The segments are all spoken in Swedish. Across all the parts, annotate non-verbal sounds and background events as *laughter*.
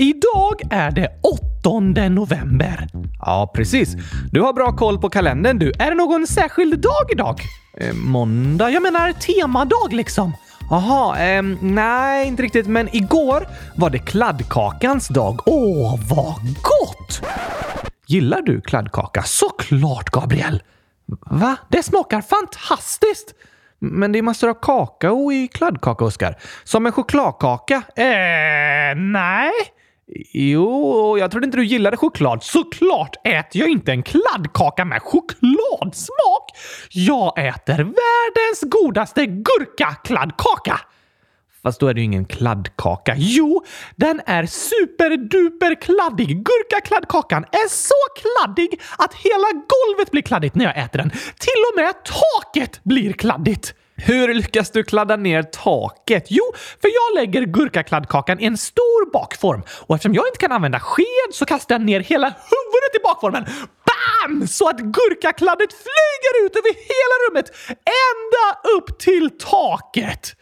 Idag är det 8 november. Ja, precis. Du har bra koll på kalendern du. Är det någon särskild dag idag? Eh, måndag? Jag menar temadag liksom. Jaha, eh, nej inte riktigt. Men igår var det kladdkakans dag. Åh, vad gott! Gillar du kladdkaka? Såklart, Gabriel! Va? Det smakar fantastiskt! Men det är massor av kakao i kladdkaka, Oskar. Som en chokladkaka. Eh, nej. Jo, jag trodde inte du gillade choklad. Såklart äter jag inte en kladdkaka med chokladsmak. Jag äter världens godaste gurkakladdkaka. Fast då är det ju ingen kladdkaka. Jo, den är superduper kladdig. Gurkakladdkakan är så kladdig att hela golvet blir kladdigt när jag äter den. Till och med taket blir kladdigt. Hur lyckas du kladda ner taket? Jo, för jag lägger gurkakladdkakan i en stor bakform och eftersom jag inte kan använda sked så kastar jag ner hela huvudet i bakformen. BAM! Så att gurkakladdet flyger ut över hela rummet ända upp till taket.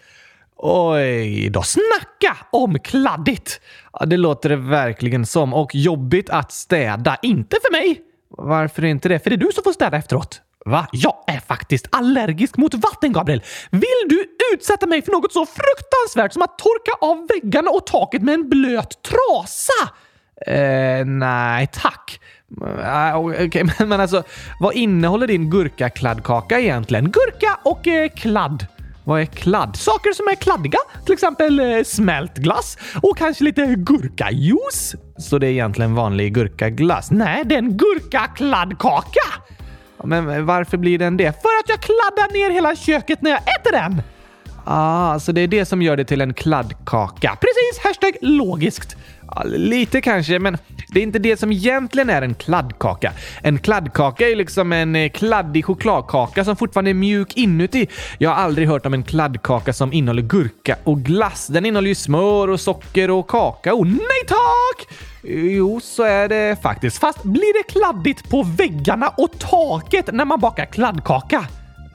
Oj då, snacka om kladdigt! Ja, det låter det verkligen som. Och jobbigt att städa. Inte för mig! Varför inte det? För det är du som får städa efteråt. Va? Jag är faktiskt allergisk mot vatten, Gabriel. Vill du utsätta mig för något så fruktansvärt som att torka av väggarna och taket med en blöt trasa? Eh, nej, tack. Eh, uh, okay, *laughs* men, men alltså, vad innehåller din gurkakladdkaka egentligen? Gurka och eh, kladd. Vad är kladd? Saker som är kladdiga. Till exempel eh, smält glass och kanske lite gurkajuice. Så det är egentligen vanlig gurkaglass? Nej, det är en gurkakladdkaka! Men varför blir den det? För att jag kladdar ner hela köket när jag äter den! Ah, så det är det som gör det till en kladdkaka? Precis! Hashtag logiskt. Ja, lite kanske, men det är inte det som egentligen är en kladdkaka. En kladdkaka är liksom en eh, kladdig chokladkaka som fortfarande är mjuk inuti. Jag har aldrig hört om en kladdkaka som innehåller gurka och glass. Den innehåller ju smör och socker och kakao. Nej tack! Jo, så är det faktiskt. Fast blir det kladdigt på väggarna och taket när man bakar kladdkaka?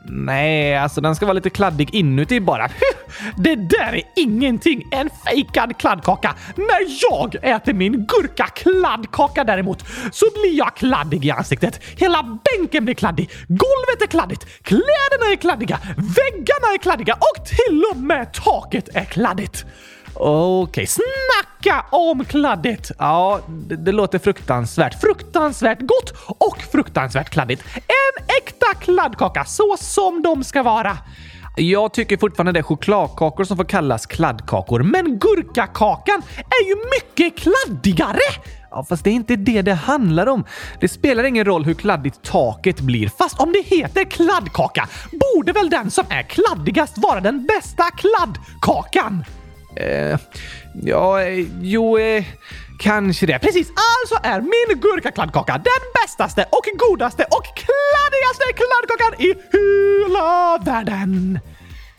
Nej, alltså den ska vara lite kladdig inuti bara. *laughs* Det där är ingenting! En fejkad kladdkaka! När jag äter min gurka-kladdkaka däremot så blir jag kladdig i ansiktet. Hela bänken blir kladdig, golvet är kladdigt, kläderna är kladdiga, väggarna är kladdiga och till och med taket är kladdigt. Okej, okay. snacka om kladdigt! Ja, det, det, låter fruktansvärt. Fruktansvärt gott och fruktansvärt kladdigt. En äkta kladdkaka, så som de ska vara. Jag tycker fortfarande det är chokladkakor som får kallas kladdkakor, men gurkakakan är ju mycket kladdigare! Ja, fast det är inte det det handlar om. Det spelar ingen roll hur kladdigt taket blir. Fast om det heter kladdkaka borde väl den som är kladdigast vara den bästa kladdkakan? Eh, ja, eh, jo, eh, kanske det. Precis, alltså är min gurkakladdkaka den bästaste och godaste och kladdigaste kladdkakan i hela världen.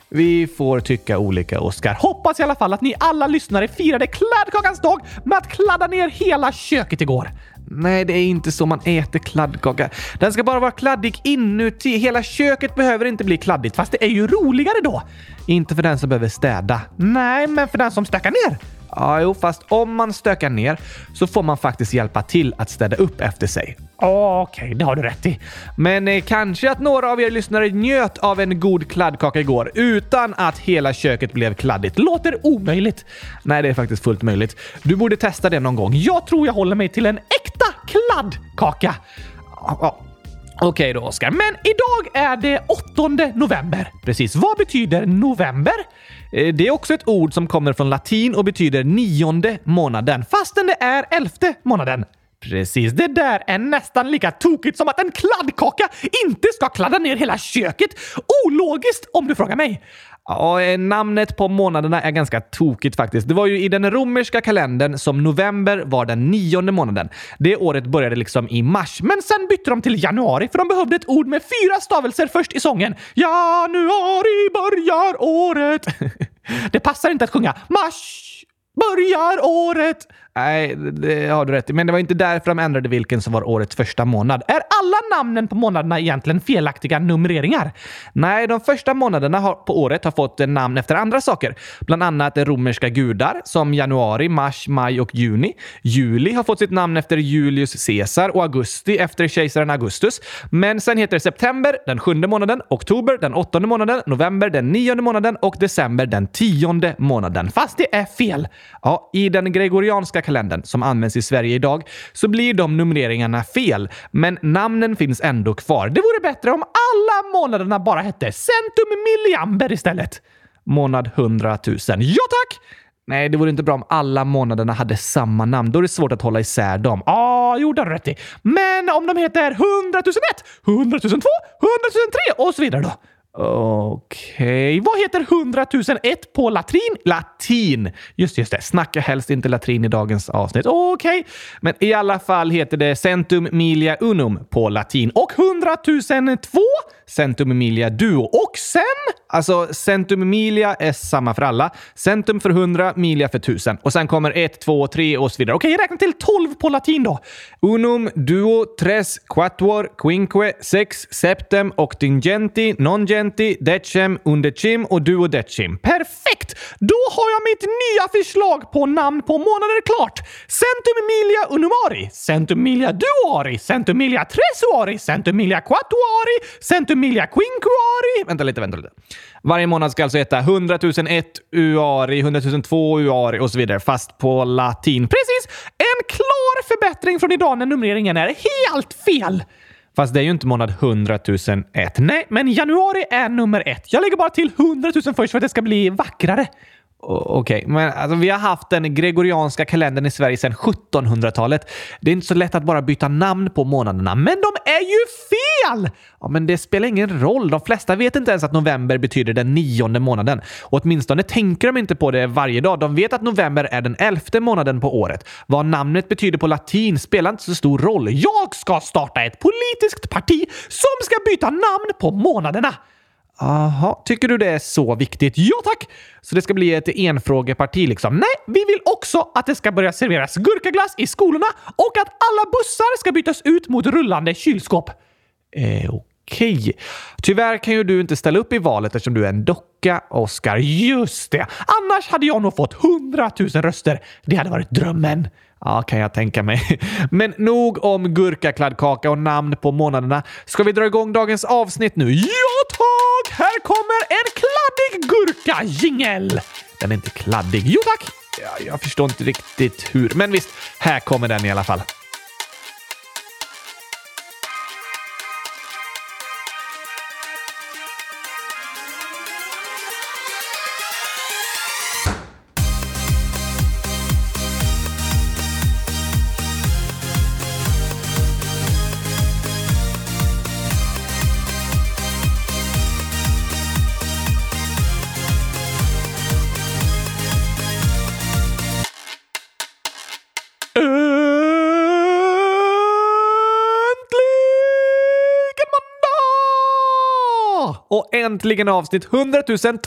Vi får tycka olika, Oskar. Hoppas i alla fall att ni alla lyssnare firade kladdkakans dag med att kladda ner hela köket igår. Nej, det är inte så man äter kladdkaka. Den ska bara vara kladdig inuti. Hela köket behöver inte bli kladdigt, fast det är ju roligare då. Inte för den som behöver städa. Nej, men för den som stökar ner. Ja, jo, fast om man stökar ner så får man faktiskt hjälpa till att städa upp efter sig. Okej, okay, det har du rätt i. Men eh, kanske att några av er lyssnare njöt av en god kladdkaka igår utan att hela köket blev kladdigt. Låter omöjligt. Nej, det är faktiskt fullt möjligt. Du borde testa det någon gång. Jag tror jag håller mig till en äkta kladdkaka. Ja, Okej okay då, Oskar. Men idag är det 8 november. Precis. Vad betyder november? Eh, det är också ett ord som kommer från latin och betyder nionde månaden, fastän det är elfte månaden. Precis, det där är nästan lika tokigt som att en kladdkaka inte ska kladda ner hela köket. Ologiskt om du frågar mig. Ja, eh, namnet på månaderna är ganska tokigt faktiskt. Det var ju i den romerska kalendern som november var den nionde månaden. Det året började liksom i mars, men sen bytte de till januari för de behövde ett ord med fyra stavelser först i sången. Januari börjar året. *laughs* Det passar inte att sjunga mars börjar året. Nej, det har du rätt i. Men det var inte därför de ändrade vilken som var årets första månad. Är alla namnen på månaderna egentligen felaktiga numreringar? Nej, de första månaderna på året har fått namn efter andra saker. Bland annat romerska gudar som januari, mars, maj och juni. Juli har fått sitt namn efter Julius Caesar och augusti efter kejsaren Augustus. Men sen heter september den sjunde månaden, oktober den åttonde månaden, november den nionde månaden och december den tionde månaden. Fast det är fel. Ja, i den gregorianska kalendern som används i Sverige idag så blir de numreringarna fel, men namnen finns ändå kvar. Det vore bättre om alla månaderna bara hette centum milliamber istället. Månad 100 000. Ja tack! Nej, det vore inte bra om alla månaderna hade samma namn. Då är det svårt att hålla isär dem. Ja, ah, jo, det har du rätt i. Men om de heter 100 001, 100 002, 100 003 och så vidare då? Okej, okay. vad heter 100 001 på latrin? Latin! Just just det, snacka helst inte latrin i dagens avsnitt. Okej, okay. men i alla fall heter det centum milia unum på latin. Och 100 002? Centum milia duo. Och sen? Alltså, centum milia är samma för alla. Centum för 100, milia för 1000. Och sen kommer 1, 2, 3 och så vidare. Okej, okay, räkna till 12 på latin då. Unum, duo, tres, quattuor, quinque, sex, septem, octingenti, nongenti, decem, undecim och duodecim. Perfekt! Då har jag mitt nya förslag på namn på månader klart. Centum milia unumari, centum milia duari, centum milia tresuari, centum milia quatuari, centum milia quinquari. Vänta lite, vänta lite. Varje månad ska alltså heta 100 001 uari, 100 002 uari och så vidare, fast på latin. Precis! En klar förbättring från idag när numreringen är helt fel. Fast det är ju inte månad 100 001. Nej, men januari är nummer ett. Jag lägger bara till 100 000 först för att det ska bli vackrare. Okej, okay. men alltså, vi har haft den gregorianska kalendern i Sverige sedan 1700-talet. Det är inte så lätt att bara byta namn på månaderna. Men de är ju fel! Ja, men det spelar ingen roll. De flesta vet inte ens att november betyder den nionde månaden. Och åtminstone tänker de inte på det varje dag. De vet att november är den elfte månaden på året. Vad namnet betyder på latin spelar inte så stor roll. Jag ska starta ett politiskt parti som ska byta namn på månaderna. Aha, tycker du det är så viktigt? Ja tack! Så det ska bli ett enfrågeparti liksom? Nej, vi vill också att det ska börja serveras gurkaglass i skolorna och att alla bussar ska bytas ut mot rullande kylskåp. Eh, Okej. Okay. Tyvärr kan ju du inte ställa upp i valet eftersom du är en docka, Oscar. Just det! Annars hade jag nog fått hundratusen röster. Det hade varit drömmen. Ja, kan jag tänka mig. *laughs* Men nog om gurkakladdkaka och namn på månaderna. Ska vi dra igång dagens avsnitt nu? Ja, tag! Här kommer en kladdig gurka-jingel! Den är inte kladdig. Jo, tack! Ja, jag förstår inte riktigt hur, men visst, här kommer den i alla fall. Och äntligen avsnitt 100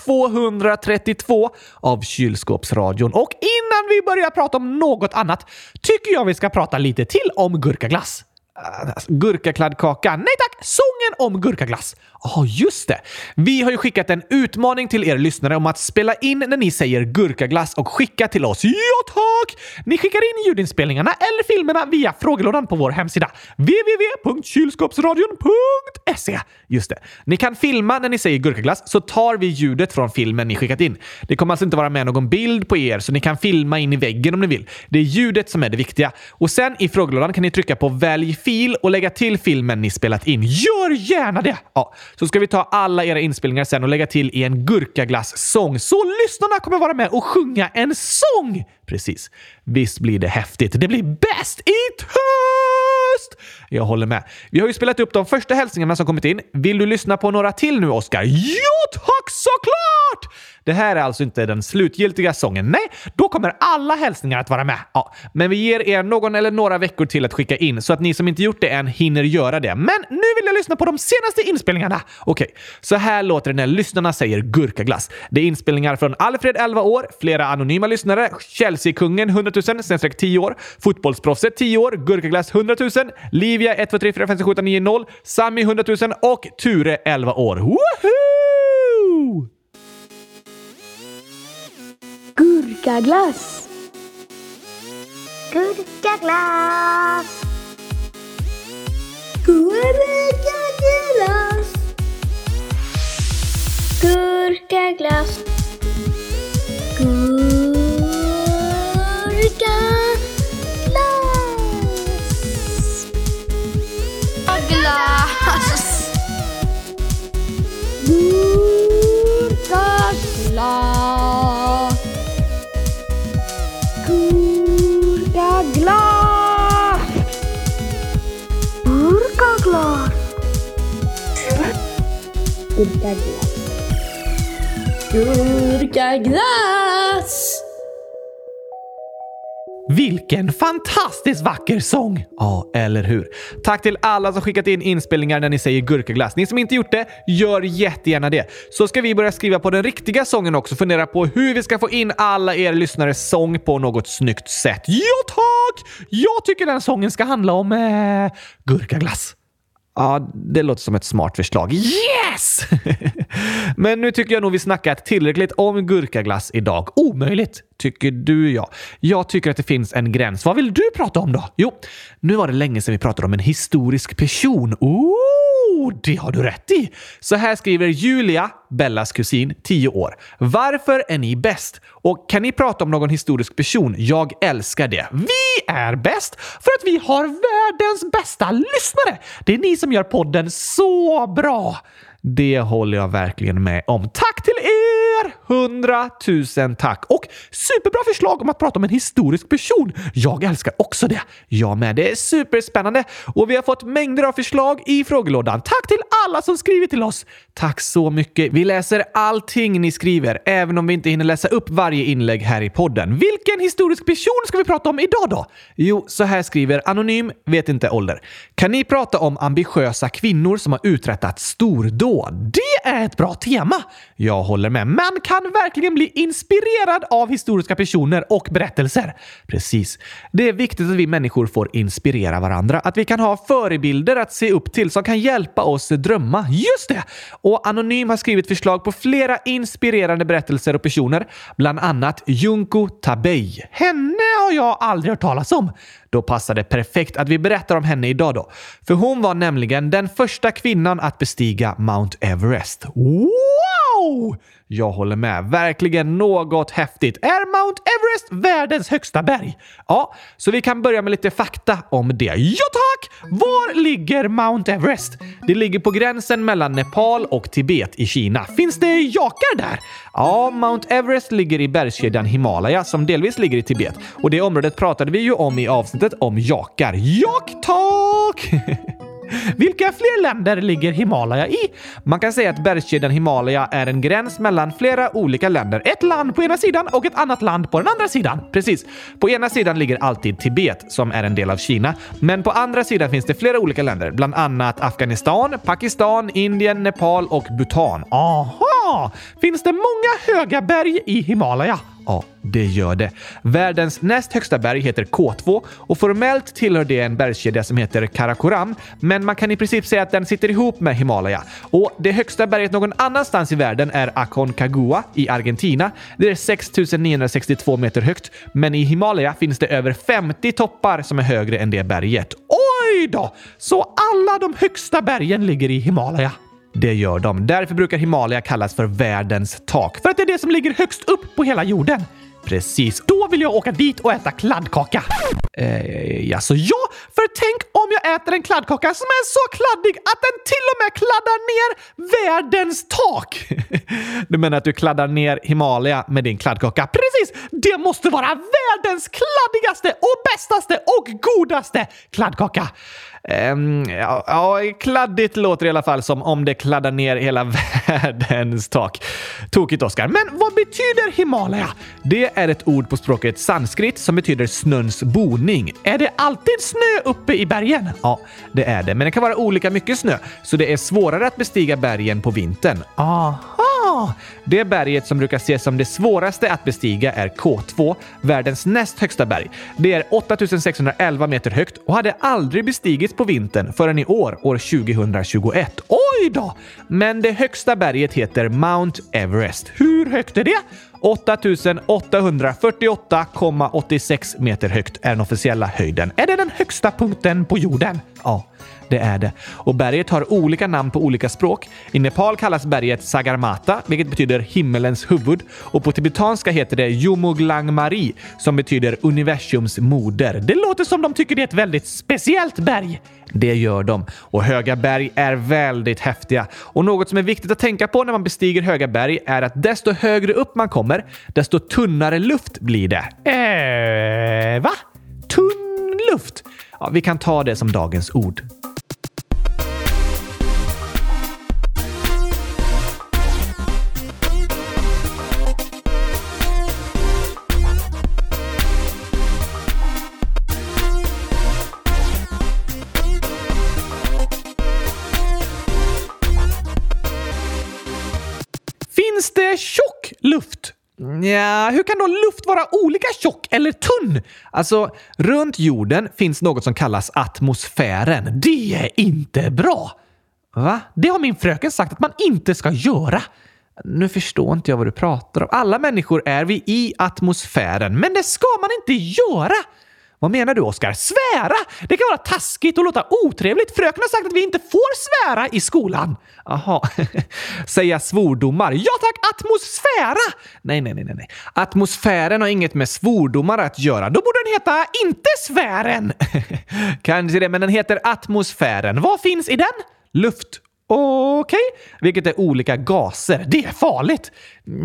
232 av Kylskåpsradion. Och innan vi börjar prata om något annat tycker jag vi ska prata lite till om gurkaglass. Alltså, gurkakladdkaka. Nej tack! Sången om gurkaglass. Ja, oh, just det. Vi har ju skickat en utmaning till er lyssnare om att spela in när ni säger gurkaglass och skicka till oss. Ja tack! Ni skickar in ljudinspelningarna eller filmerna via frågelådan på vår hemsida www.kylskåpsradion.se. Just det. Ni kan filma när ni säger gurkaglass så tar vi ljudet från filmen ni skickat in. Det kommer alltså inte vara med någon bild på er så ni kan filma in i väggen om ni vill. Det är ljudet som är det viktiga. Och sen i frågelådan kan ni trycka på välj fil och lägga till filmen ni spelat in. Gör gärna det! Ja, så ska vi ta alla era inspelningar sen och lägga till i en gurkaglass-sång. Så lyssnarna kommer vara med och sjunga en sång! Precis. Visst blir det häftigt. Det blir bäst i höst! Jag håller med. Vi har ju spelat upp de första hälsningarna som kommit in. Vill du lyssna på några till nu, Oskar? Ja, tack såklart! Det här är alltså inte den slutgiltiga sången. Nej, då kommer alla hälsningar att vara med. Ja, men vi ger er någon eller några veckor till att skicka in så att ni som inte gjort det än hinner göra det. Men nu vill jag lyssna på de senaste inspelningarna. Okej, så här låter det när lyssnarna säger gurkaglass. Det är inspelningar från Alfred 11 år, flera anonyma lyssnare, Chelsea-kungen 100 000, snedstreck 10 år, Fotbollsproffset 10 år, Gurkaglass 100 000, Livia 1, 2, 3, 4, 5, 6, 7, 9, 0, Sami 100 000 och Ture 11 år. Woohoo! Gurkaglass. Gurkaglass. Gurkaglass. Gurkaglass. Gurkaglass. Gurkaglass. Gurkaglass. Gurkaglass. Vilken fantastiskt vacker sång! Ja, eller hur? Tack till alla som skickat in inspelningar när ni säger gurkaglass. Ni som inte gjort det, gör jättegärna det. Så ska vi börja skriva på den riktiga sången också. Fundera på hur vi ska få in alla er lyssnares sång på något snyggt sätt. Ja tack! Jag tycker den sången ska handla om eh, gurkaglass. Ja, det låter som ett smart förslag. Yes! *laughs* Men nu tycker jag nog vi snackat tillräckligt om gurkaglass idag. Omöjligt. Tycker du ja. Jag tycker att det finns en gräns. Vad vill du prata om då? Jo, nu var det länge sedan vi pratade om en historisk person. Oh, det har du rätt i. Så här skriver Julia, Bellas kusin, 10 år. Varför är ni bäst? Och kan ni prata om någon historisk person? Jag älskar det. Vi är bäst för att vi har världens bästa lyssnare. Det är ni som gör podden så bra. Det håller jag verkligen med om. Tack till! Hundratusen tack! Och superbra förslag om att prata om en historisk person. Jag älskar också det. Jag med. Det är superspännande och vi har fått mängder av förslag i frågelådan. Tack till alla som skrivit till oss. Tack så mycket. Vi läser allting ni skriver, även om vi inte hinner läsa upp varje inlägg här i podden. Vilken historisk person ska vi prata om idag då? Jo, så här skriver Anonym, vet inte ålder. Kan ni prata om ambitiösa kvinnor som har uträttat stordåd? Det är ett bra tema. Jag håller med. Men kan kan verkligen bli inspirerad av historiska personer och berättelser. Precis. Det är viktigt att vi människor får inspirera varandra. Att vi kan ha förebilder att se upp till som kan hjälpa oss drömma. Just det! Och Anonym har skrivit förslag på flera inspirerande berättelser och personer, bland annat Junko Tabei. Henne har jag aldrig hört talas om. Då passar det perfekt att vi berättar om henne idag då. För hon var nämligen den första kvinnan att bestiga Mount Everest. Wow! Jag håller med. Verkligen något häftigt. Är Mount Everest världens högsta berg? Ja, så vi kan börja med lite fakta om det. Ja tack! Var ligger Mount Everest? Det ligger på gränsen mellan Nepal och Tibet i Kina. Finns det jakar där? Ja, Mount Everest ligger i bergskedjan Himalaya som delvis ligger i Tibet. Och det området pratade vi ju om i avsnittet om jakar. Jak tack! *laughs* Vilka fler länder ligger Himalaya i? Man kan säga att bergskedjan Himalaya är en gräns mellan flera olika länder. Ett land på ena sidan och ett annat land på den andra sidan. Precis. På ena sidan ligger alltid Tibet, som är en del av Kina. Men på andra sidan finns det flera olika länder, bland annat Afghanistan, Pakistan, Indien, Nepal och Bhutan. Aha! Finns det många höga berg i Himalaya? Ja, det gör det. Världens näst högsta berg heter K2 och formellt tillhör det en bergskedja som heter Karakoram, men man kan i princip säga att den sitter ihop med Himalaya. Och det högsta berget någon annanstans i världen är Aconcagua i Argentina. Det är 6962 meter högt, men i Himalaya finns det över 50 toppar som är högre än det berget. Oj då! Så alla de högsta bergen ligger i Himalaya? Det gör de. Därför brukar Himalaya kallas för världens tak. För att det är det som ligger högst upp på hela jorden. Precis. Då vill jag åka dit och äta kladdkaka. Eh, Alltså ja, för tänk om jag äter en kladdkaka som är så kladdig att den till och med kladdar ner världens tak. *laughs* du menar att du kladdar ner Himalaya med din kladdkaka? Precis! Det måste vara världens kladdigaste och bästaste och godaste kladdkaka. Um, ja, ja, kladdigt låter i alla fall som om det kladdar ner hela *laughs* Världens tak. Tokigt, Oskar. Men vad betyder Himalaya? Det är ett ord på språket sanskrit som betyder snöns boning. Är det alltid snö uppe i bergen? Ja, det är det. Men det kan vara olika mycket snö, så det är svårare att bestiga bergen på vintern. Aha! Det berget som brukar ses som det svåraste att bestiga är K2, världens näst högsta berg. Det är 8611 meter högt och hade aldrig bestigits på vintern förrän i år, år 2021. Oj då! Men det högsta berget heter Mount Everest. Hur högt är det? 8848,86 meter högt är den officiella höjden. Är det den högsta punkten på jorden? Ja, det är det. Och berget har olika namn på olika språk. I Nepal kallas berget Sagarmata, vilket betyder himmelens huvud. Och på tibetanska heter det Yomuglangmari, som betyder universums moder. Det låter som de tycker det är ett väldigt speciellt berg. Det gör de. Och höga berg är väldigt häftiga. Och något som är viktigt att tänka på när man bestiger höga berg är att desto högre upp man kommer, desto tunnare luft blir det. Eh, va? Tunn luft? Ja, vi kan ta det som dagens ord. Finns det tjock luft? Ja, hur kan då luft vara olika tjock eller tunn? Alltså, runt jorden finns något som kallas atmosfären. Det är inte bra! Va? Det har min fröken sagt att man inte ska göra. Nu förstår inte jag vad du pratar om. Alla människor är vi i atmosfären. Men det ska man inte göra! Vad menar du, Oskar? Svära! Det kan vara taskigt och låta otrevligt. Fröken har sagt att vi inte får svära i skolan. Jaha. *laughs* Säga svordomar? Ja tack, atmosfära! Nej, nej, nej, nej. Atmosfären har inget med svordomar att göra. Då borde den heta inte sfären. *laughs* Kanske det, men den heter atmosfären. Vad finns i den? Luft. Okej. Vilket är olika gaser. Det är farligt.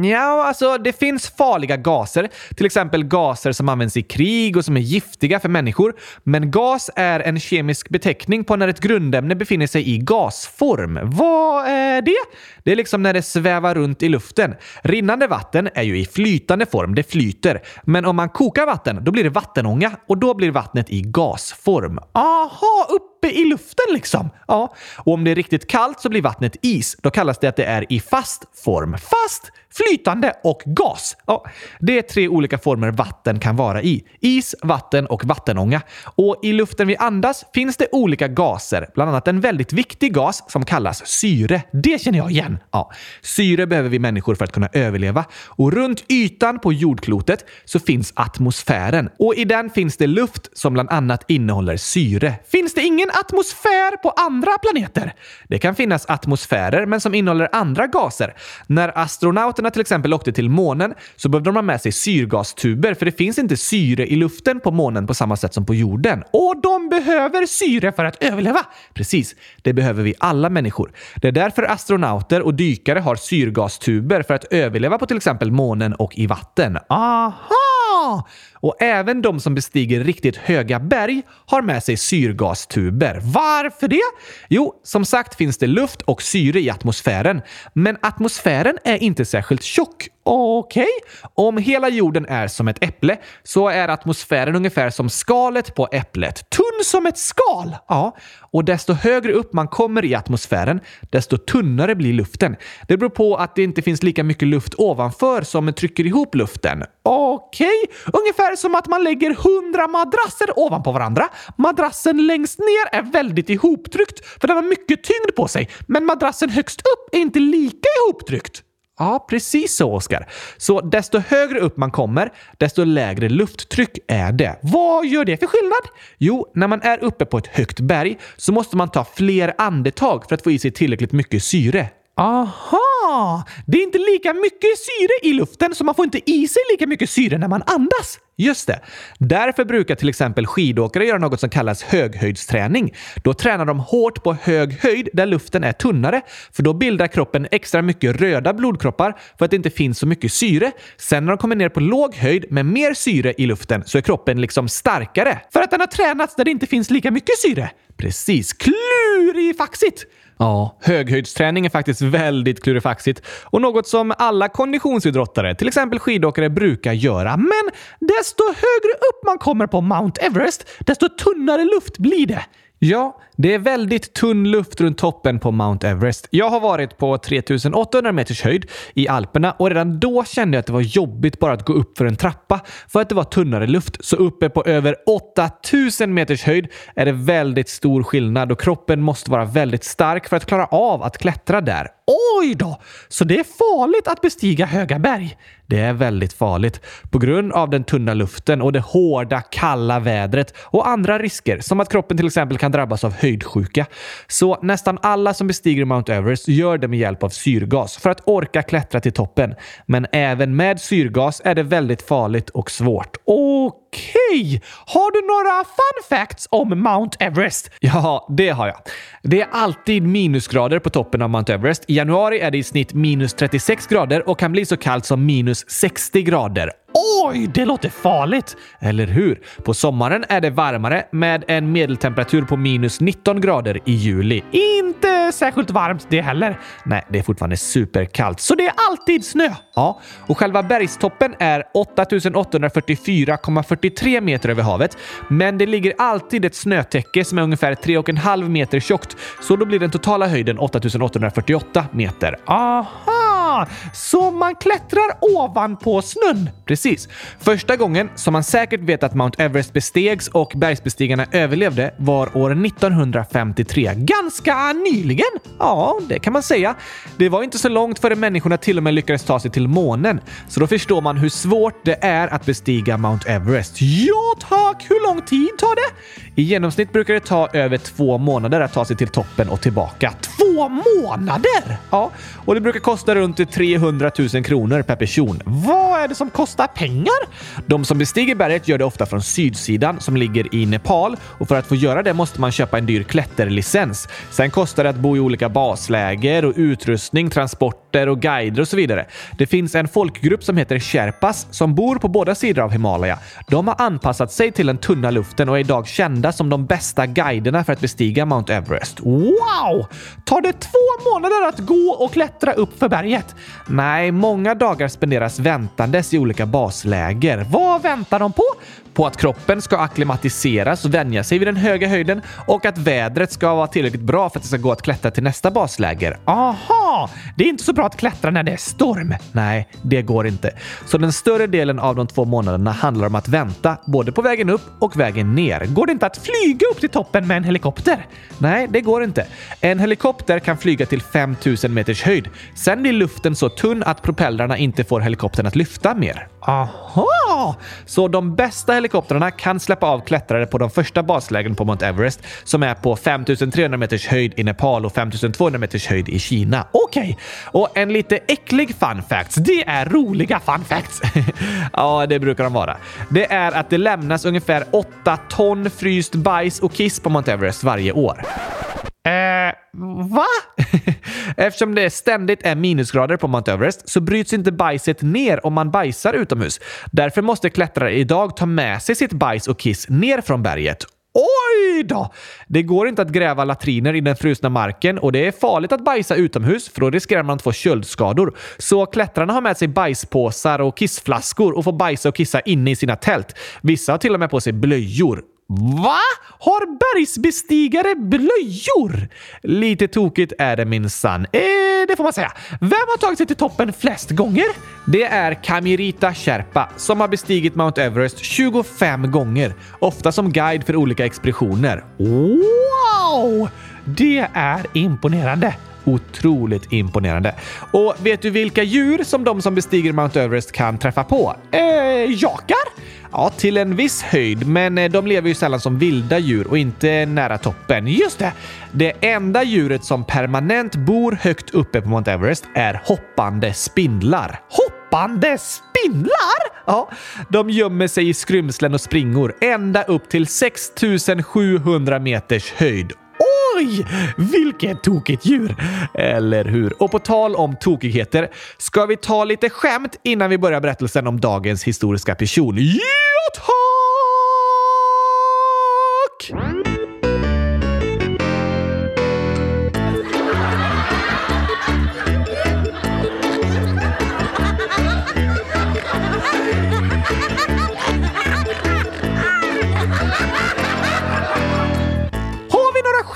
Ja, alltså det finns farliga gaser. Till exempel gaser som används i krig och som är giftiga för människor. Men gas är en kemisk beteckning på när ett grundämne befinner sig i gasform. Vad är det? Det är liksom när det svävar runt i luften. Rinnande vatten är ju i flytande form, det flyter. Men om man kokar vatten, då blir det vattenånga och då blir vattnet i gasform. Aha, uppe i luften liksom? Ja, och om det är riktigt kallt så blir vattnet is. Då kallas det att det är i fast form. Fast, flytande och gas. Ja, det är tre olika former vatten kan vara i. Is, vatten och vattenånga. Och i luften vi andas finns det olika gaser, bland annat en väldigt viktig gas som kallas syre. Det känner jag igen. Ja, syre behöver vi människor för att kunna överleva. Och runt ytan på jordklotet så finns atmosfären. Och i den finns det luft som bland annat innehåller syre. Finns det ingen atmosfär på andra planeter? Det kan finnas atmosfärer, men som innehåller andra gaser. När astronauterna till exempel åkte till månen så behövde de ha med sig syrgastuber, för det finns inte syre i luften på månen på samma sätt som på jorden. Och de behöver syre för att överleva? Precis. Det behöver vi alla människor. Det är därför astronauter och dykare har syrgastuber för att överleva på till exempel månen och i vatten. Aha! Och även de som bestiger riktigt höga berg har med sig syrgastuber. Varför det? Jo, som sagt finns det luft och syre i atmosfären. Men atmosfären är inte särskilt tjock. Okej. Om hela jorden är som ett äpple så är atmosfären ungefär som skalet på äpplet. Tunn som ett skal? Ja, och desto högre upp man kommer i atmosfären, desto tunnare blir luften. Det beror på att det inte finns lika mycket luft ovanför som trycker ihop luften. Okej, ungefär som att man lägger hundra madrasser ovanpå varandra. Madrassen längst ner är väldigt ihoptryckt för den har mycket tyngd på sig, men madrassen högst upp är inte lika ihoptryckt. Ja, precis så, Oskar. Så desto högre upp man kommer, desto lägre lufttryck är det. Vad gör det för skillnad? Jo, när man är uppe på ett högt berg så måste man ta fler andetag för att få i sig tillräckligt mycket syre. Aha! Det är inte lika mycket syre i luften så man får inte i sig lika mycket syre när man andas. Just det. Därför brukar till exempel skidåkare göra något som kallas höghöjdsträning. Då tränar de hårt på hög höjd där luften är tunnare, för då bildar kroppen extra mycket röda blodkroppar för att det inte finns så mycket syre. Sen när de kommer ner på låg höjd med mer syre i luften så är kroppen liksom starkare. För att den har tränats där det inte finns lika mycket syre? Precis. Klurifaxigt! Ja, höghöjdsträning är faktiskt väldigt klurifaxigt och något som alla konditionsidrottare, till exempel skidåkare, brukar göra. Men desto högre upp man kommer på Mount Everest, desto tunnare luft blir det. Ja, det är väldigt tunn luft runt toppen på Mount Everest. Jag har varit på 3800 meters höjd i Alperna och redan då kände jag att det var jobbigt bara att gå upp för en trappa för att det var tunnare luft. Så uppe på över 8000 meters höjd är det väldigt stor skillnad och kroppen måste vara väldigt stark för att klara av att klättra där. Oj då! Så det är farligt att bestiga höga berg? Det är väldigt farligt på grund av den tunna luften och det hårda, kalla vädret och andra risker som att kroppen till exempel kan drabbas av höjdsjuka. Så nästan alla som bestiger Mount Everest gör det med hjälp av syrgas för att orka klättra till toppen. Men även med syrgas är det väldigt farligt och svårt. Okej! Har du några fun facts om Mount Everest? *laughs* Ja, det har jag. Det är alltid minusgrader på toppen av Mount Everest. I januari är det i snitt minus 36 grader och kan bli så kallt som minus 60 grader. Oj, det låter farligt! Eller hur? På sommaren är det varmare med en medeltemperatur på minus 19 grader i juli. Inte särskilt varmt det heller. Nej, det är fortfarande superkallt. Så det är alltid snö? Ja, och själva bergstoppen är 8844,43 meter över havet. Men det ligger alltid ett snötäcke som är ungefär 3,5 meter tjockt. Så då blir den totala höjden 8848 meter. Aha! Så man klättrar ovanpå snön? Precis. Första gången som man säkert vet att Mount Everest bestegs och bergsbestigarna överlevde var år 1953. Ganska nyligen? Ja, det kan man säga. Det var inte så långt före människorna till och med lyckades ta sig till månen. Så då förstår man hur svårt det är att bestiga Mount Everest. Ja tack! Hur lång tid tar det? I genomsnitt brukar det ta över två månader att ta sig till toppen och tillbaka. Två månader? Ja, och det brukar kosta runt 300 000 kronor per person. Vad är det som kostar pengar? De som bestiger berget gör det ofta från sydsidan som ligger i Nepal och för att få göra det måste man köpa en dyr klätterlicens. Sen kostar det att bo i olika basläger och utrustning, transporter och guider och så vidare. Det finns en folkgrupp som heter sherpas som bor på båda sidor av Himalaya. De har anpassat sig till den tunna luften och är idag kända som de bästa guiderna för att bestiga Mount Everest. Wow! Tar det två månader att gå och klättra upp för berget? Nej, många dagar spenderas väntandes i olika basläger. Vad väntar de på? På att kroppen ska akklimatiseras och vänja sig vid den höga höjden och att vädret ska vara tillräckligt bra för att det ska gå att klättra till nästa basläger. Aha! Det är inte så bra att klättra när det är storm. Nej, det går inte. Så den större delen av de två månaderna handlar om att vänta, både på vägen upp och vägen ner. Går det inte att flyga upp till toppen med en helikopter? Nej, det går inte. En helikopter kan flyga till 5000 meters höjd. Sen blir luften så tunn att propellrarna inte får helikoptern att lyfta mer. Aha! Så de bästa helikoptrarna kan släppa av klättrare på de första baslägren på Mount Everest som är på 5300 meters höjd i Nepal och 5200 meters höjd i Kina. Okej, okay. och en lite äcklig fun facts. Det är roliga fun facts. *laughs* ja, det brukar de vara. Det är att det lämnas ungefär 8 ton fryst bajs och kiss på Mount Everest varje år. Eh, va? *laughs* Eftersom det ständigt är minusgrader på Mount Everest så bryts inte bajset ner om man bajsar utomhus. Därför måste klättrare idag ta med sig sitt bajs och kiss ner från berget. Oj då! Det går inte att gräva latriner i den frusna marken och det är farligt att bajsa utomhus för då riskerar man att få köldskador. Så klättrarna har med sig bajspåsar och kissflaskor och får bajsa och kissa inne i sina tält. Vissa har till och med på sig blöjor. Va? Har bergsbestigare blöjor? Lite tokigt är det minsann. Eh, det får man säga. Vem har tagit sig till toppen flest gånger? Det är Kamirita Sherpa som har bestigit Mount Everest 25 gånger. Ofta som guide för olika expeditioner. Wow! Det är imponerande. Otroligt imponerande. Och vet du vilka djur som de som bestiger Mount Everest kan träffa på? Eh, jakar? Ja, till en viss höjd, men eh, de lever ju sällan som vilda djur och inte nära toppen. Just det! Det enda djuret som permanent bor högt uppe på Mount Everest är hoppande spindlar. Hoppande spindlar? Ja, de gömmer sig i skrymslen och springor ända upp till 6700 meters höjd. Oj, vilket tokigt djur! Eller hur? Och på tal om tokigheter, ska vi ta lite skämt innan vi börjar berättelsen om dagens historiska person? Ja, tack!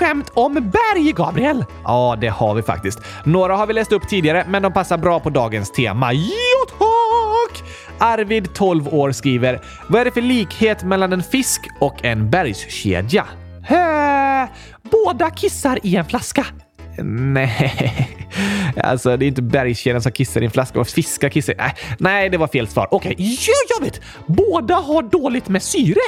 Skämt om berg, Gabriel? Ja, det har vi faktiskt. Några har vi läst upp tidigare, men de passar bra på dagens tema. Jo tack! Arvid, 12 år, skriver Vad är det för likhet mellan en fisk och en bergskedja? Hä? Båda kissar i en flaska. Nej, *laughs* alltså det är inte bergskedjan som kissar i en flaska och fiskar kissar. Äh, nej, det var fel svar. Okej, okay. jag vet! Båda har dåligt med syre.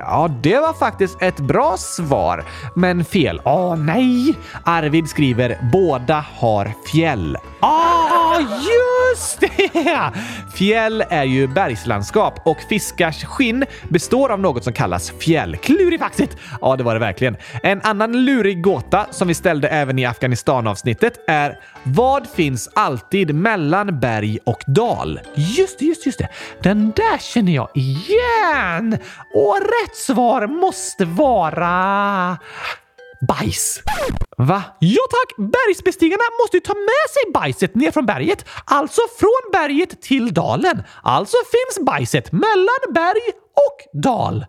Ja, det var faktiskt ett bra svar, men fel. Åh nej! Arvid skriver båda har fjäll. Ah! Ja, just det! Fjäll är ju bergslandskap och fiskars skinn består av något som kallas fjäll. Klurifaxigt! Ja, det var det verkligen. En annan lurig gåta som vi ställde även i Afghanistan-avsnittet är vad finns alltid mellan berg och dal? Just det, just, just det. Den där känner jag igen! Och rätt svar måste vara... Bajs. Va? Ja tack! Bergsbestigarna måste ju ta med sig bajset ner från berget. Alltså från berget till dalen. Alltså finns bajset mellan berg och dal.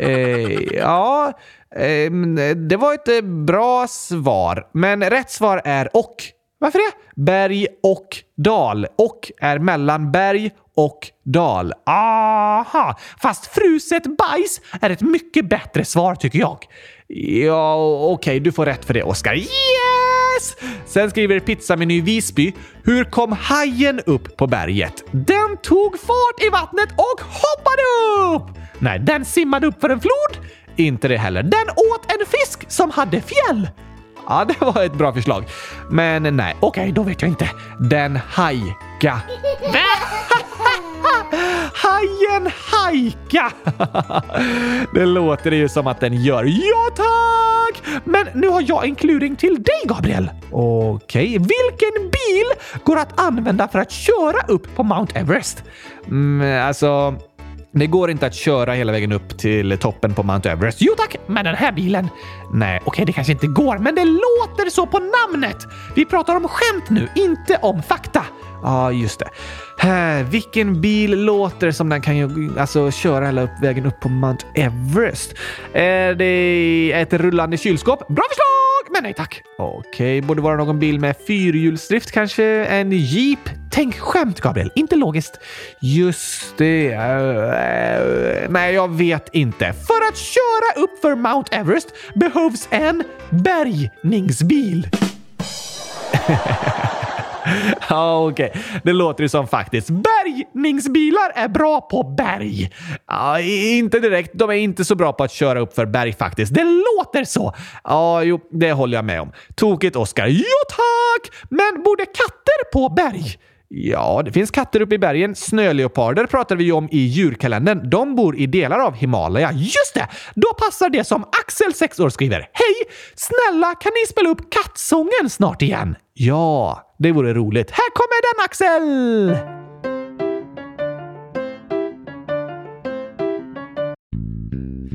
Eh, ja, eh, det var ett eh, bra svar. Men rätt svar är och. Varför det? Berg och dal. Och är mellan berg och dal. Aha! Fast fruset bajs är ett mycket bättre svar tycker jag. Ja, okej, okay, du får rätt för det, Oskar. Yes! Sen skriver Pizzameny Visby. Hur kom hajen upp på berget? Den tog fart i vattnet och hoppade upp! Nej, den simmade upp för en flod. Inte det heller. Den åt en fisk som hade fjäll. Ja, det var ett bra förslag. Men nej, okej, okay, då vet jag inte. Den hajka. Hajen hajka! *laughs* det låter ju som att den gör. Ja, tack! Men nu har jag en kluring till dig, Gabriel. Okej. Okay. Vilken bil går att använda för att köra upp på Mount Everest? Mm, alltså... Det går inte att köra hela vägen upp till toppen på Mount Everest. Jo tack, med den här bilen. Nej, okej, okay, det kanske inte går, men det låter så på namnet. Vi pratar om skämt nu, inte om fakta. Ja, ah, just det. Här, vilken bil låter som den kan ju, alltså, köra hela upp, vägen upp på Mount Everest? Eh, är det ett rullande kylskåp? Bra förslag! Men nej tack. Okej, okay, borde vara någon bil med fyrhjulsdrift, kanske en jeep? Tänk skämt, Gabriel, inte logiskt. Just det. Uh, uh, nej, jag vet inte. För att köra upp för Mount Everest behövs en bärgningsbil. *laughs* *laughs* Ja, okej. Okay. Det låter ju som faktiskt. Bärgningsbilar är bra på berg. Ja, inte direkt. De är inte så bra på att köra upp för berg faktiskt. Det låter så. Ja, jo, det håller jag med om. Tokigt, Oskar. Jo, tack! Men borde katter på berg? Ja, det finns katter uppe i bergen. Snöleoparder pratar vi ju om i djurkalendern. De bor i delar av Himalaya. Just det! Då passar det som Axel, 6 år, skriver. Hej! Snälla, kan ni spela upp kattsången snart igen? Ja, det vore roligt. Här kommer den, Axel!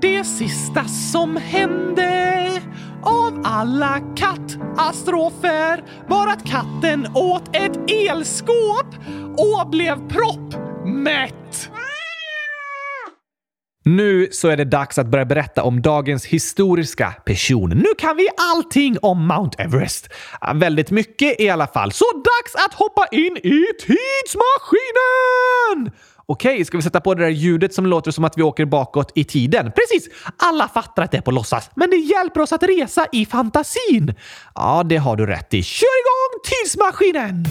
Det sista som hände av alla katastrofer var att katten åt ett elskåp och blev proppmätt. Nu så är det dags att börja berätta om dagens historiska person. Nu kan vi allting om Mount Everest. Väldigt mycket i alla fall. Så dags att hoppa in i tidsmaskinen! Okej, ska vi sätta på det där ljudet som låter som att vi åker bakåt i tiden? Precis! Alla fattar att det är på låtsas, men det hjälper oss att resa i fantasin. Ja, det har du rätt i. Kör igång tidsmaskinen!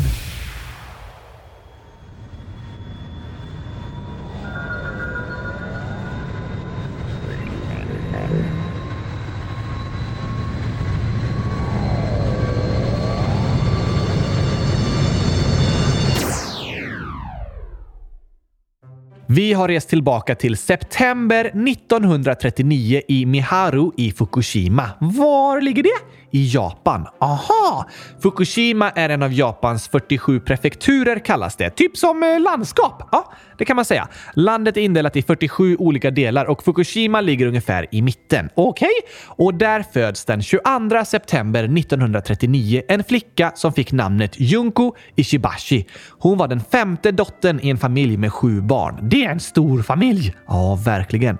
Vi har rest tillbaka till september 1939 i Miharu i Fukushima. Var ligger det? I Japan. Aha! Fukushima är en av Japans 47 prefekturer kallas det. Typ som eh, landskap. Ja, det kan man säga. Landet är indelat i 47 olika delar och Fukushima ligger ungefär i mitten. Okej. Och där föds den 22 september 1939 en flicka som fick namnet Junko Ishibashi. Hon var den femte dottern i en familj med sju barn. Det är en stor familj. Ja, verkligen.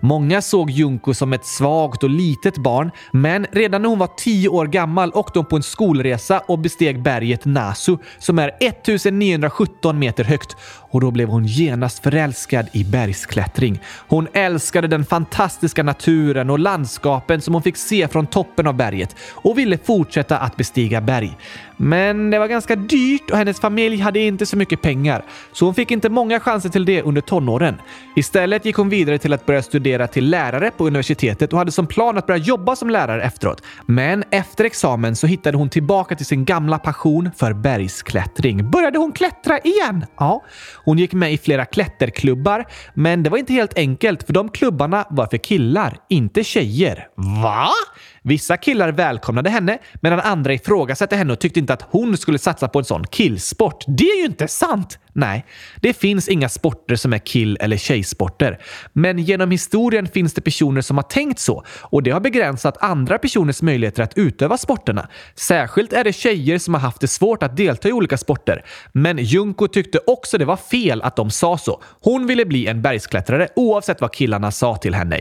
Många såg Junko som ett svagt och litet barn, men redan när hon var 10 år gammal åkte hon på en skolresa och besteg berget Nasu som är 1917 meter högt och då blev hon genast förälskad i bergsklättring. Hon älskade den fantastiska naturen och landskapen som hon fick se från toppen av berget och ville fortsätta att bestiga berg. Men det var ganska dyrt och hennes familj hade inte så mycket pengar, så hon fick inte många chanser till det under tonåren. Istället gick hon vidare till att börja studera till lärare på universitetet och hade som plan att börja jobba som lärare efteråt. Men efter examen så hittade hon tillbaka till sin gamla passion för bergsklättring. Började hon klättra igen? Ja, hon gick med i flera klätterklubbar, men det var inte helt enkelt för de klubbarna var för killar, inte tjejer. Va? Vissa killar välkomnade henne medan andra ifrågasatte henne och tyckte inte att hon skulle satsa på en sån killsport. Det är ju inte sant! Nej, det finns inga sporter som är kill eller tjejsporter. Men genom historien finns det personer som har tänkt så och det har begränsat andra personers möjligheter att utöva sporterna. Särskilt är det tjejer som har haft det svårt att delta i olika sporter. Men Junko tyckte också det var fel att de sa så. Hon ville bli en bergsklättrare oavsett vad killarna sa till henne.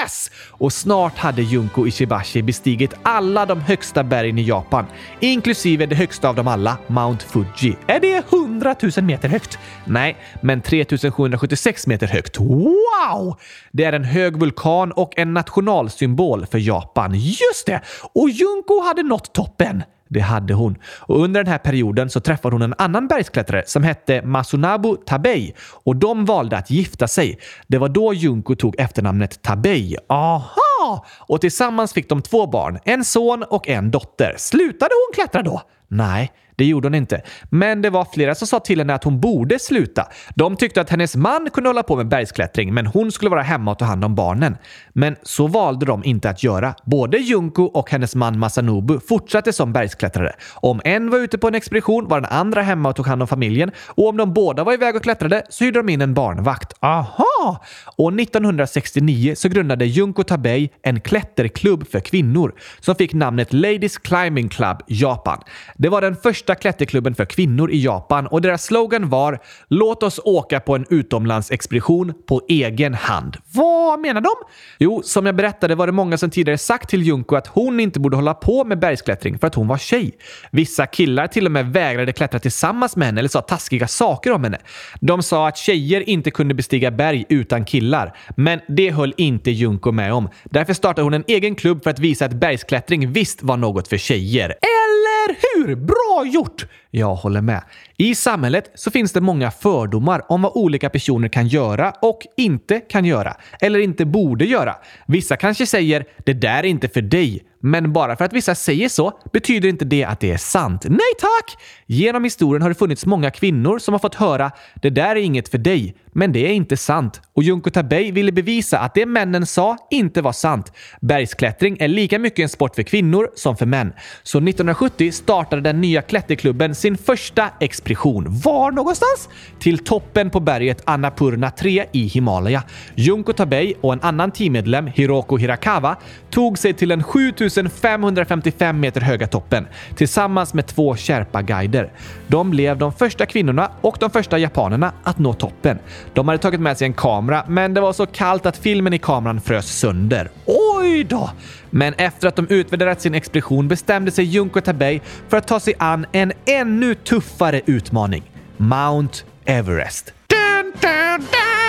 Yes! Och snart hade Junko Ishibashi bestigit alla de högsta bergen i Japan, inklusive det högsta av dem alla, Mount Fuji. Är det 100 000 meter högt? Nej, men 3776 meter högt. Wow! Det är en hög vulkan och en nationalsymbol för Japan. Just det! Och Junko hade nått toppen. Det hade hon. Och under den här perioden så träffade hon en annan bergsklättrare som hette Masunabu Tabei och de valde att gifta sig. Det var då Junko tog efternamnet Tabei. Aha! Och tillsammans fick de två barn, en son och en dotter. Slutade hon klättra då? Nej, det gjorde hon inte. Men det var flera som sa till henne att hon borde sluta. De tyckte att hennes man kunde hålla på med bergsklättring, men hon skulle vara hemma och ta hand om barnen. Men så valde de inte att göra. Både Junko och hennes man Masanobu fortsatte som bergsklättrare. Om en var ute på en expedition var den andra hemma och tog hand om familjen och om de båda var iväg och klättrade så hyrde de in en barnvakt. Aha! Och 1969 så grundade Junko Tabei en klätterklubb för kvinnor som fick namnet Ladies Climbing Club Japan. Det var den första klätterklubben för kvinnor i Japan och deras slogan var “Låt oss åka på en utomlandsexpedition på egen hand”. Vad menar de? Jo, som jag berättade var det många som tidigare sagt till Junko att hon inte borde hålla på med bergsklättring för att hon var tjej. Vissa killar till och med vägrade klättra tillsammans med henne eller sa taskiga saker om henne. De sa att tjejer inte kunde bestiga berg utan killar, men det höll inte Junko med om. Därför startade hon en egen klubb för att visa att bergsklättring visst var något för tjejer. Eller hur? Bra gjort! Jag håller med. I samhället så finns det många fördomar om vad olika personer kan göra och inte kan göra. Eller inte borde göra. Vissa kanske säger “det där är inte för dig”. Men bara för att vissa säger så betyder inte det att det är sant. Nej tack! Genom historien har det funnits många kvinnor som har fått höra “det där är inget för dig”. Men det är inte sant. Och Junko Tabei ville bevisa att det männen sa inte var sant. Bergsklättring är lika mycket en sport för kvinnor som för män. Så 1970 startade den nya klätterklubben sin första expedition. Var någonstans? Till toppen på berget Annapurna 3 i Himalaya. Junko Tabei och en annan teammedlem, Hiroko Hirakawa, tog sig till den 7555 meter höga toppen tillsammans med två Sherpa-guider. De blev de första kvinnorna och de första japanerna att nå toppen. De hade tagit med sig en kamera, men det var så kallt att filmen i kameran frös sönder. Oj då! Men efter att de utvärderat sin expedition bestämde sig Junko Tabei för att ta sig an en ännu tuffare utmaning. Mount Everest. Dun, dun, dun!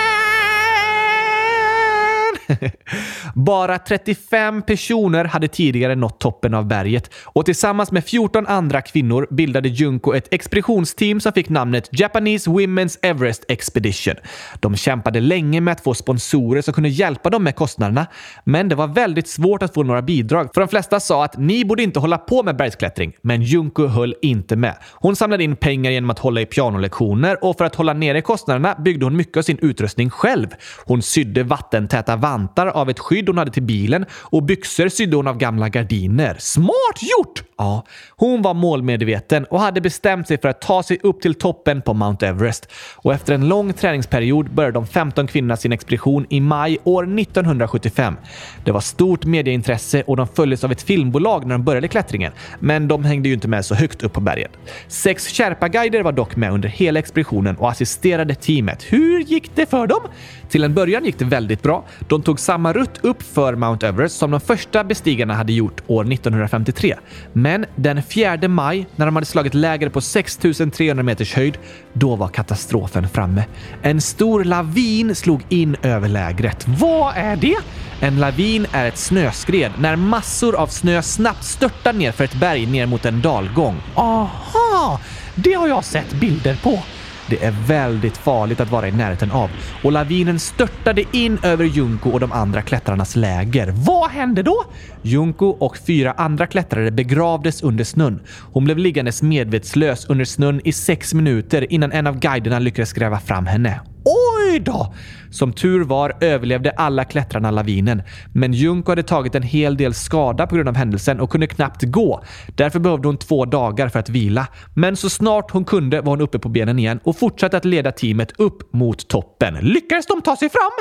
*laughs* Bara 35 personer hade tidigare nått toppen av berget och tillsammans med 14 andra kvinnor bildade Junko ett expeditionsteam som fick namnet Japanese Women's Everest Expedition. De kämpade länge med att få sponsorer som kunde hjälpa dem med kostnaderna, men det var väldigt svårt att få några bidrag för de flesta sa att ni borde inte hålla på med bergsklättring, men Junko höll inte med. Hon samlade in pengar genom att hålla i pianolektioner och för att hålla nere kostnaderna byggde hon mycket av sin utrustning själv. Hon sydde vattentäta vantar vantar av ett skydd hon hade till bilen och byxor sydde hon av gamla gardiner. Smart gjort! Ja, hon var målmedveten och hade bestämt sig för att ta sig upp till toppen på Mount Everest. Och efter en lång träningsperiod började de 15 kvinnorna sin expedition i maj år 1975. Det var stort medieintresse och de följdes av ett filmbolag när de började klättringen, men de hängde ju inte med så högt upp på berget. Sex Sherpa-guider var dock med under hela expeditionen och assisterade teamet. Hur gick det för dem? Till en början gick det väldigt bra. De tog samma rutt upp för Mount Everest som de första bestigarna hade gjort år 1953. Men den 4 maj, när de hade slagit läger på 6300 meters höjd, då var katastrofen framme. En stor lavin slog in över lägret. Vad är det? En lavin är ett snöskred när massor av snö snabbt störtar ner för ett berg ner mot en dalgång. Aha! Det har jag sett bilder på. Det är väldigt farligt att vara i närheten av och lavinen störtade in över Junko och de andra klättrarnas läger. Vad hände då? Junko och fyra andra klättrare begravdes under snön. Hon blev liggandes medvetslös under snön i sex minuter innan en av guiderna lyckades gräva fram henne. Oj då! Som tur var överlevde alla klättrarna lavinen, men Junko hade tagit en hel del skada på grund av händelsen och kunde knappt gå. Därför behövde hon två dagar för att vila. Men så snart hon kunde var hon uppe på benen igen och fortsatte att leda teamet upp mot toppen. Lyckades de ta sig fram?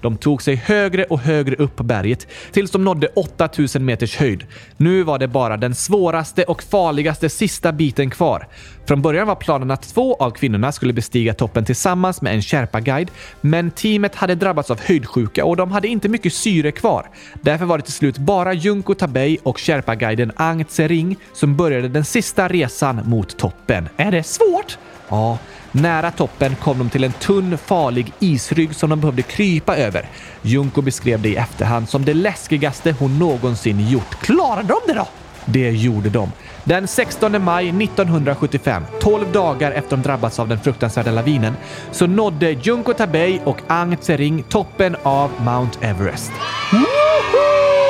De tog sig högre och högre upp på berget tills de nådde 8000 meters höjd. Nu var det bara den svåraste och farligaste sista biten kvar. Från början var planen att två av kvinnorna skulle bestiga toppen tillsammans med en Sherpa-guide, men teamet hade drabbats av höjdsjuka och de hade inte mycket syre kvar. Därför var det till slut bara Junko Tabei och Sherpa-guiden Ang Tsering som började den sista resan mot toppen. Är det svårt? Ja, nära toppen kom de till en tunn, farlig isrygg som de behövde krypa över. Junko beskrev det i efterhand som det läskigaste hon någonsin gjort. Klarade de det då? Det gjorde de. Den 16 maj 1975, 12 dagar efter de drabbats av den fruktansvärda lavinen, så nådde Junko Tabei och Ang Tsering toppen av Mount Everest. Woho!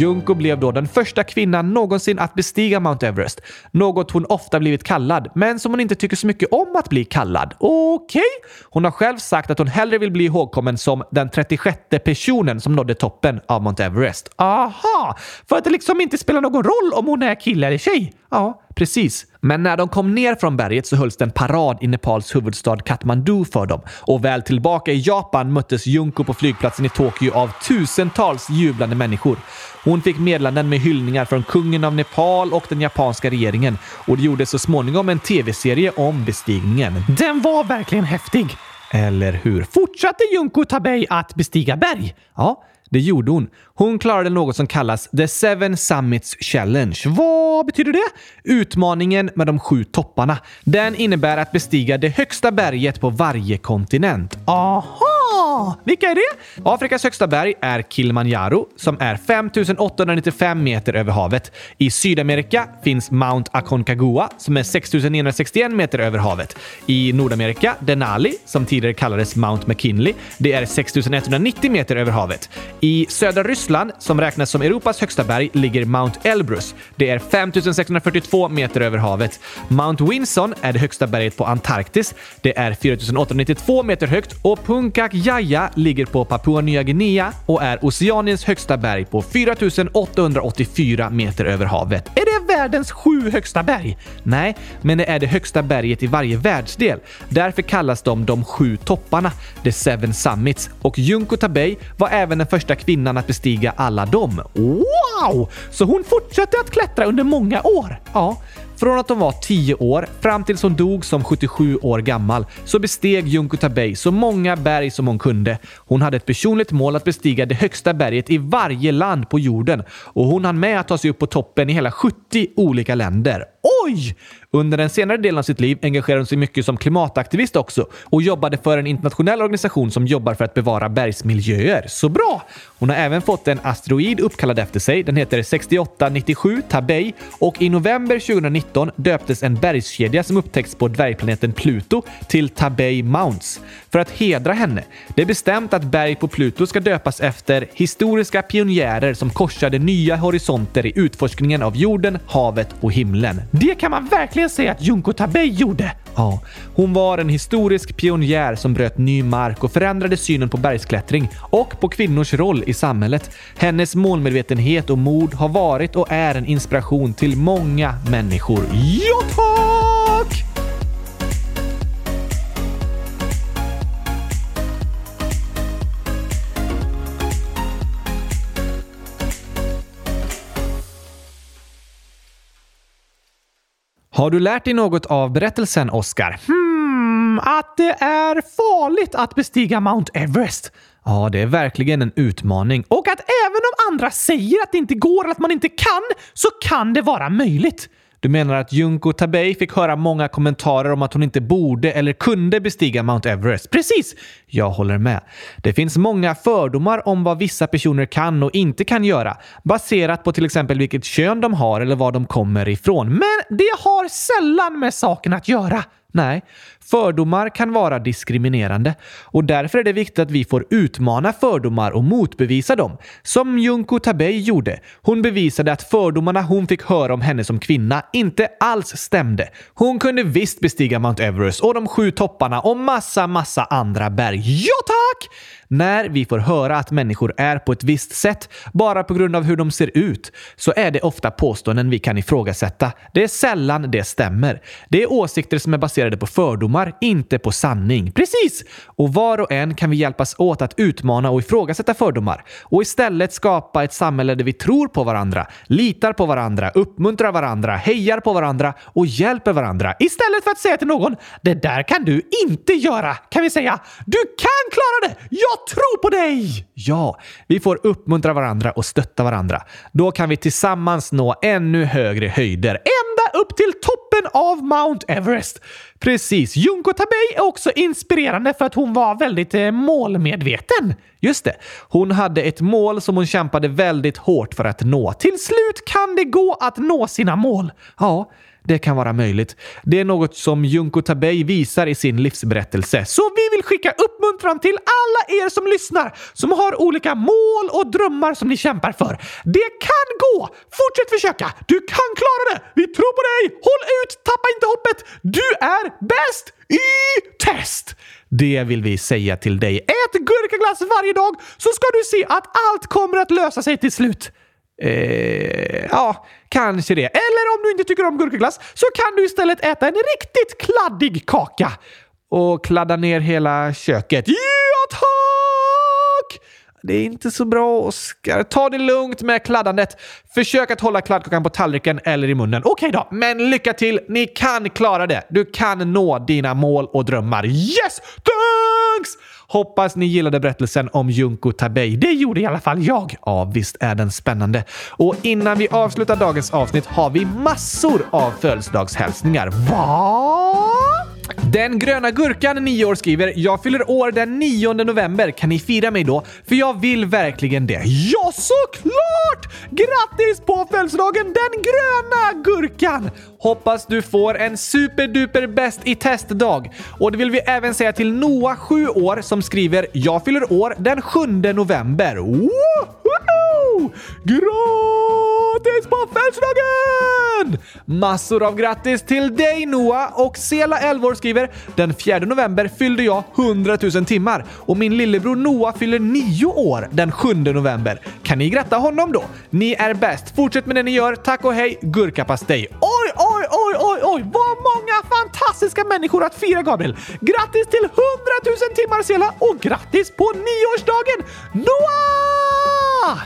Junko blev då den första kvinnan någonsin att bestiga Mount Everest. Något hon ofta blivit kallad, men som hon inte tycker så mycket om att bli kallad. Okej? Okay. Hon har själv sagt att hon hellre vill bli ihågkommen som den 36 personen som nådde toppen av Mount Everest. Aha! För att det liksom inte spelar någon roll om hon är kille eller tjej? Ja, precis. Men när de kom ner från berget så hölls det en parad i Nepals huvudstad Kathmandu för dem. Och väl tillbaka i Japan möttes Junko på flygplatsen i Tokyo av tusentals jublande människor. Hon fick meddelanden med hyllningar från kungen av Nepal och den japanska regeringen och det gjordes så småningom en tv-serie om bestigningen. Den var verkligen häftig! Eller hur? Fortsatte Junko Tabei att bestiga berg? Ja, det gjorde hon. Hon klarade något som kallas The Seven Summits Challenge. Vad betyder det? Utmaningen med de sju topparna. Den innebär att bestiga det högsta berget på varje kontinent. Aha! Vilka är det? Afrikas högsta berg är Kilimanjaro som är 5895 meter över havet. I Sydamerika finns Mount Aconcagua som är 6961 meter över havet. I Nordamerika Denali som tidigare kallades Mount McKinley. Det är 6190 meter över havet. I södra Ryssland, som räknas som Europas högsta berg, ligger Mount Elbrus. Det är 5642 meter över havet. Mount Winson är det högsta berget på Antarktis. Det är 4892 meter högt och Punkak Jaya ligger på Papua Nya Guinea och är Oceaniens högsta berg på 4884 meter över havet. Är det världens sju högsta berg? Nej, men det är det högsta berget i varje världsdel. Därför kallas de de sju topparna, the seven summits. Och Junko Tabei var även den första kvinnan att bestiga alla dem. Wow! Så hon fortsatte att klättra under många år? Ja, från att hon var 10 år fram tills hon dog som 77 år gammal så besteg Junko Tabei så många berg som hon kunde. Hon hade ett personligt mål att bestiga det högsta berget i varje land på jorden och hon hann med att ta sig upp på toppen i hela 70 olika länder. Oj! Under den senare delen av sitt liv engagerade hon sig mycket som klimataktivist också och jobbade för en internationell organisation som jobbar för att bevara bergsmiljöer. Så bra! Hon har även fått en asteroid uppkallad efter sig. Den heter 6897 Tabei och i november 2019 döptes en bergskedja som upptäckts på dvärgplaneten Pluto till Tabei Mounts för att hedra henne. Det är bestämt att berg på Pluto ska döpas efter historiska pionjärer som korsade nya horisonter i utforskningen av jorden, havet och himlen. Det kan man verkligen säga att Junko Tabei gjorde. Ja, hon var en historisk pionjär som bröt ny mark och förändrade synen på bergsklättring och på kvinnors roll i samhället. Hennes målmedvetenhet och mod har varit och är en inspiration till många människor. Ja, Har du lärt dig något av berättelsen, Oscar? Hmm, att det är farligt att bestiga Mount Everest. Ja, det är verkligen en utmaning. Och att även om andra säger att det inte går eller att man inte kan, så kan det vara möjligt. Du menar att Junko Tabei fick höra många kommentarer om att hon inte borde eller kunde bestiga Mount Everest? Precis! Jag håller med. Det finns många fördomar om vad vissa personer kan och inte kan göra, baserat på till exempel vilket kön de har eller var de kommer ifrån. Men det har sällan med saken att göra. Nej, fördomar kan vara diskriminerande och därför är det viktigt att vi får utmana fördomar och motbevisa dem. Som Junko Tabei gjorde. Hon bevisade att fördomarna hon fick höra om henne som kvinna inte alls stämde. Hon kunde visst bestiga Mount Everest och de sju topparna och massa, massa andra berg. Ja tack! När vi får höra att människor är på ett visst sätt bara på grund av hur de ser ut så är det ofta påståenden vi kan ifrågasätta. Det är sällan det stämmer. Det är åsikter som är baserade på fördomar, inte på sanning. Precis! Och var och en kan vi hjälpas åt att utmana och ifrågasätta fördomar och istället skapa ett samhälle där vi tror på varandra, litar på varandra, uppmuntrar varandra, hejar på varandra och hjälper varandra. Istället för att säga till någon “Det där kan du inte göra” kan vi säga “Du kan klara det! Jag tror på dig!” Ja, vi får uppmuntra varandra och stötta varandra. Då kan vi tillsammans nå ännu högre höjder. Ända upp till toppen av Mount Everest. Precis. Junko Tabei är också inspirerande för att hon var väldigt eh, målmedveten. Just det. Hon hade ett mål som hon kämpade väldigt hårt för att nå. Till slut kan det gå att nå sina mål. Ja, det kan vara möjligt. Det är något som Junko Tabei visar i sin livsberättelse. Så vi vill skicka uppmuntran till alla er som lyssnar som har olika mål och drömmar som ni kämpar för. Det kan gå! Fortsätt försöka! Du kan klara det! Vi tror på dig! Håll ut! Tappa inte hoppet! Du är bäst i test! Det vill vi säga till dig. Ät gurkaglass varje dag så ska du se att allt kommer att lösa sig till slut. Eh, ja, kanske det. Eller om du inte tycker om gurkaglass så kan du istället äta en riktigt kladdig kaka. Och kladda ner hela köket. Ja, tack! Det är inte så bra, Oskar. Ta det lugnt med kladdandet. Försök att hålla kladdkakan på tallriken eller i munnen. Okej då. Men lycka till! Ni kan klara det. Du kan nå dina mål och drömmar. Yes! Tack! Hoppas ni gillade berättelsen om Junko Tabei. Det gjorde i alla fall jag. Ja, visst är den spännande. Och innan vi avslutar dagens avsnitt har vi massor av födelsedagshälsningar. Vad? Den gröna gurkan, 9 år, skriver “Jag fyller år den 9 november. Kan ni fira mig då? För jag vill verkligen det.” Ja, såklart! Grattis på födelsedagen den gröna gurkan! Hoppas du får en superduper bäst i testdag. Och det vill vi även säga till Noah, 7 år, som skriver “Jag fyller år den 7 november.” Woho! Grattis på födelsedagen! Massor av grattis till dig Noah! Och Sela, 11 år, skriver “Den 4 november fyllde jag 100 000 timmar och min lillebror Noah fyller 9 år den 7 november. Kan ni gratta honom då? Ni är bäst. Fortsätt med det ni gör. Tack och hej, gurkapastej. Oj, oj, oj, oj, oj! Vad många fantastiska människor att fira, Gabriel! Grattis till 100 000 timmar, Sela! Och grattis på nioårsdagen, Noah!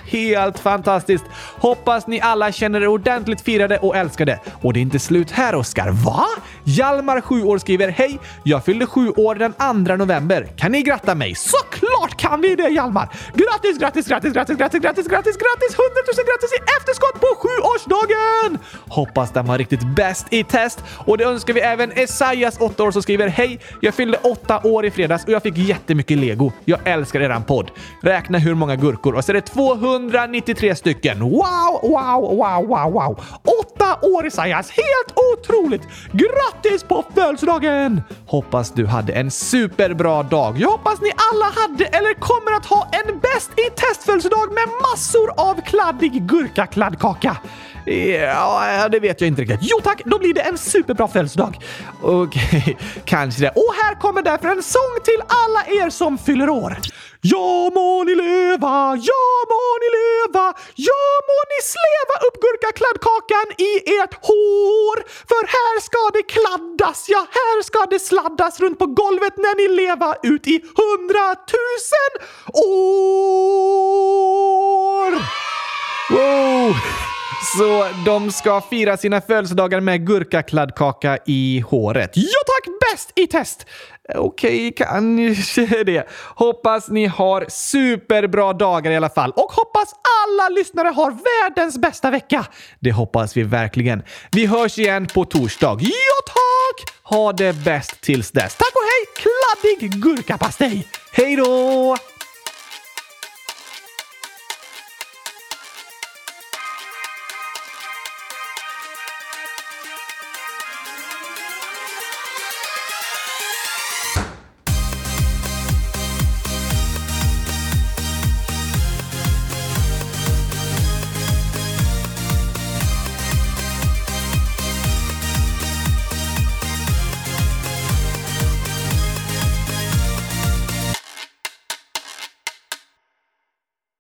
Helt fantastiskt! Hoppas ni alla känner er ordentligt firade och älskade. Och det är inte slut här, Oskar. Va? Hjalmar, 7 år, skriver “Hej! Jag fyllde 7 år den 2 november. Kan ni gratta mig?” Såklart kan vi det, Hjalmar! Grattis, grattis, grattis, grattis, grattis, grattis, grattis, grattis! 100 000 grattis i efterskott på sjuårsdagen! Hoppas den var riktigt bäst i test. Och det önskar vi även Esaias, 8 år, som skriver “Hej! Jag fyllde 8 år i fredags och jag fick jättemycket lego. Jag älskar eran podd. Räkna hur många gurkor och så är det 293 stycken. Wow, wow, wow, wow, wow! Åtta år, Esaias! Helt otroligt! Grattis på födelsedagen! Hoppas du hade en superbra dag. Jag hoppas ni alla hade eller kommer att ha en bäst i testfödelsedag med massor av kladdig gurkakladdkaka. Ja, det vet jag inte riktigt. Jo tack, då blir det en superbra födelsedag. Okej, *laughs* kanske det. Och här kommer därför en sång till alla er som fyller år. Ja må ni leva, ja må ni leva, ja må ni sleva upp gurkakladdkakan i ert hår. För här ska det kladdas, ja här ska det sladdas runt på golvet när ni leva ut i hundratusen år. Wow! Så de ska fira sina födelsedagar med gurkakladdkaka i håret. Ja tack, bäst i test! Okej, kanske *laughs* det. Hoppas ni har superbra dagar i alla fall. Och hoppas alla lyssnare har världens bästa vecka. Det hoppas vi verkligen. Vi hörs igen på torsdag. Ja tack! Ha det bäst tills dess. Tack och hej, kladdig gurkapastej! Hej då!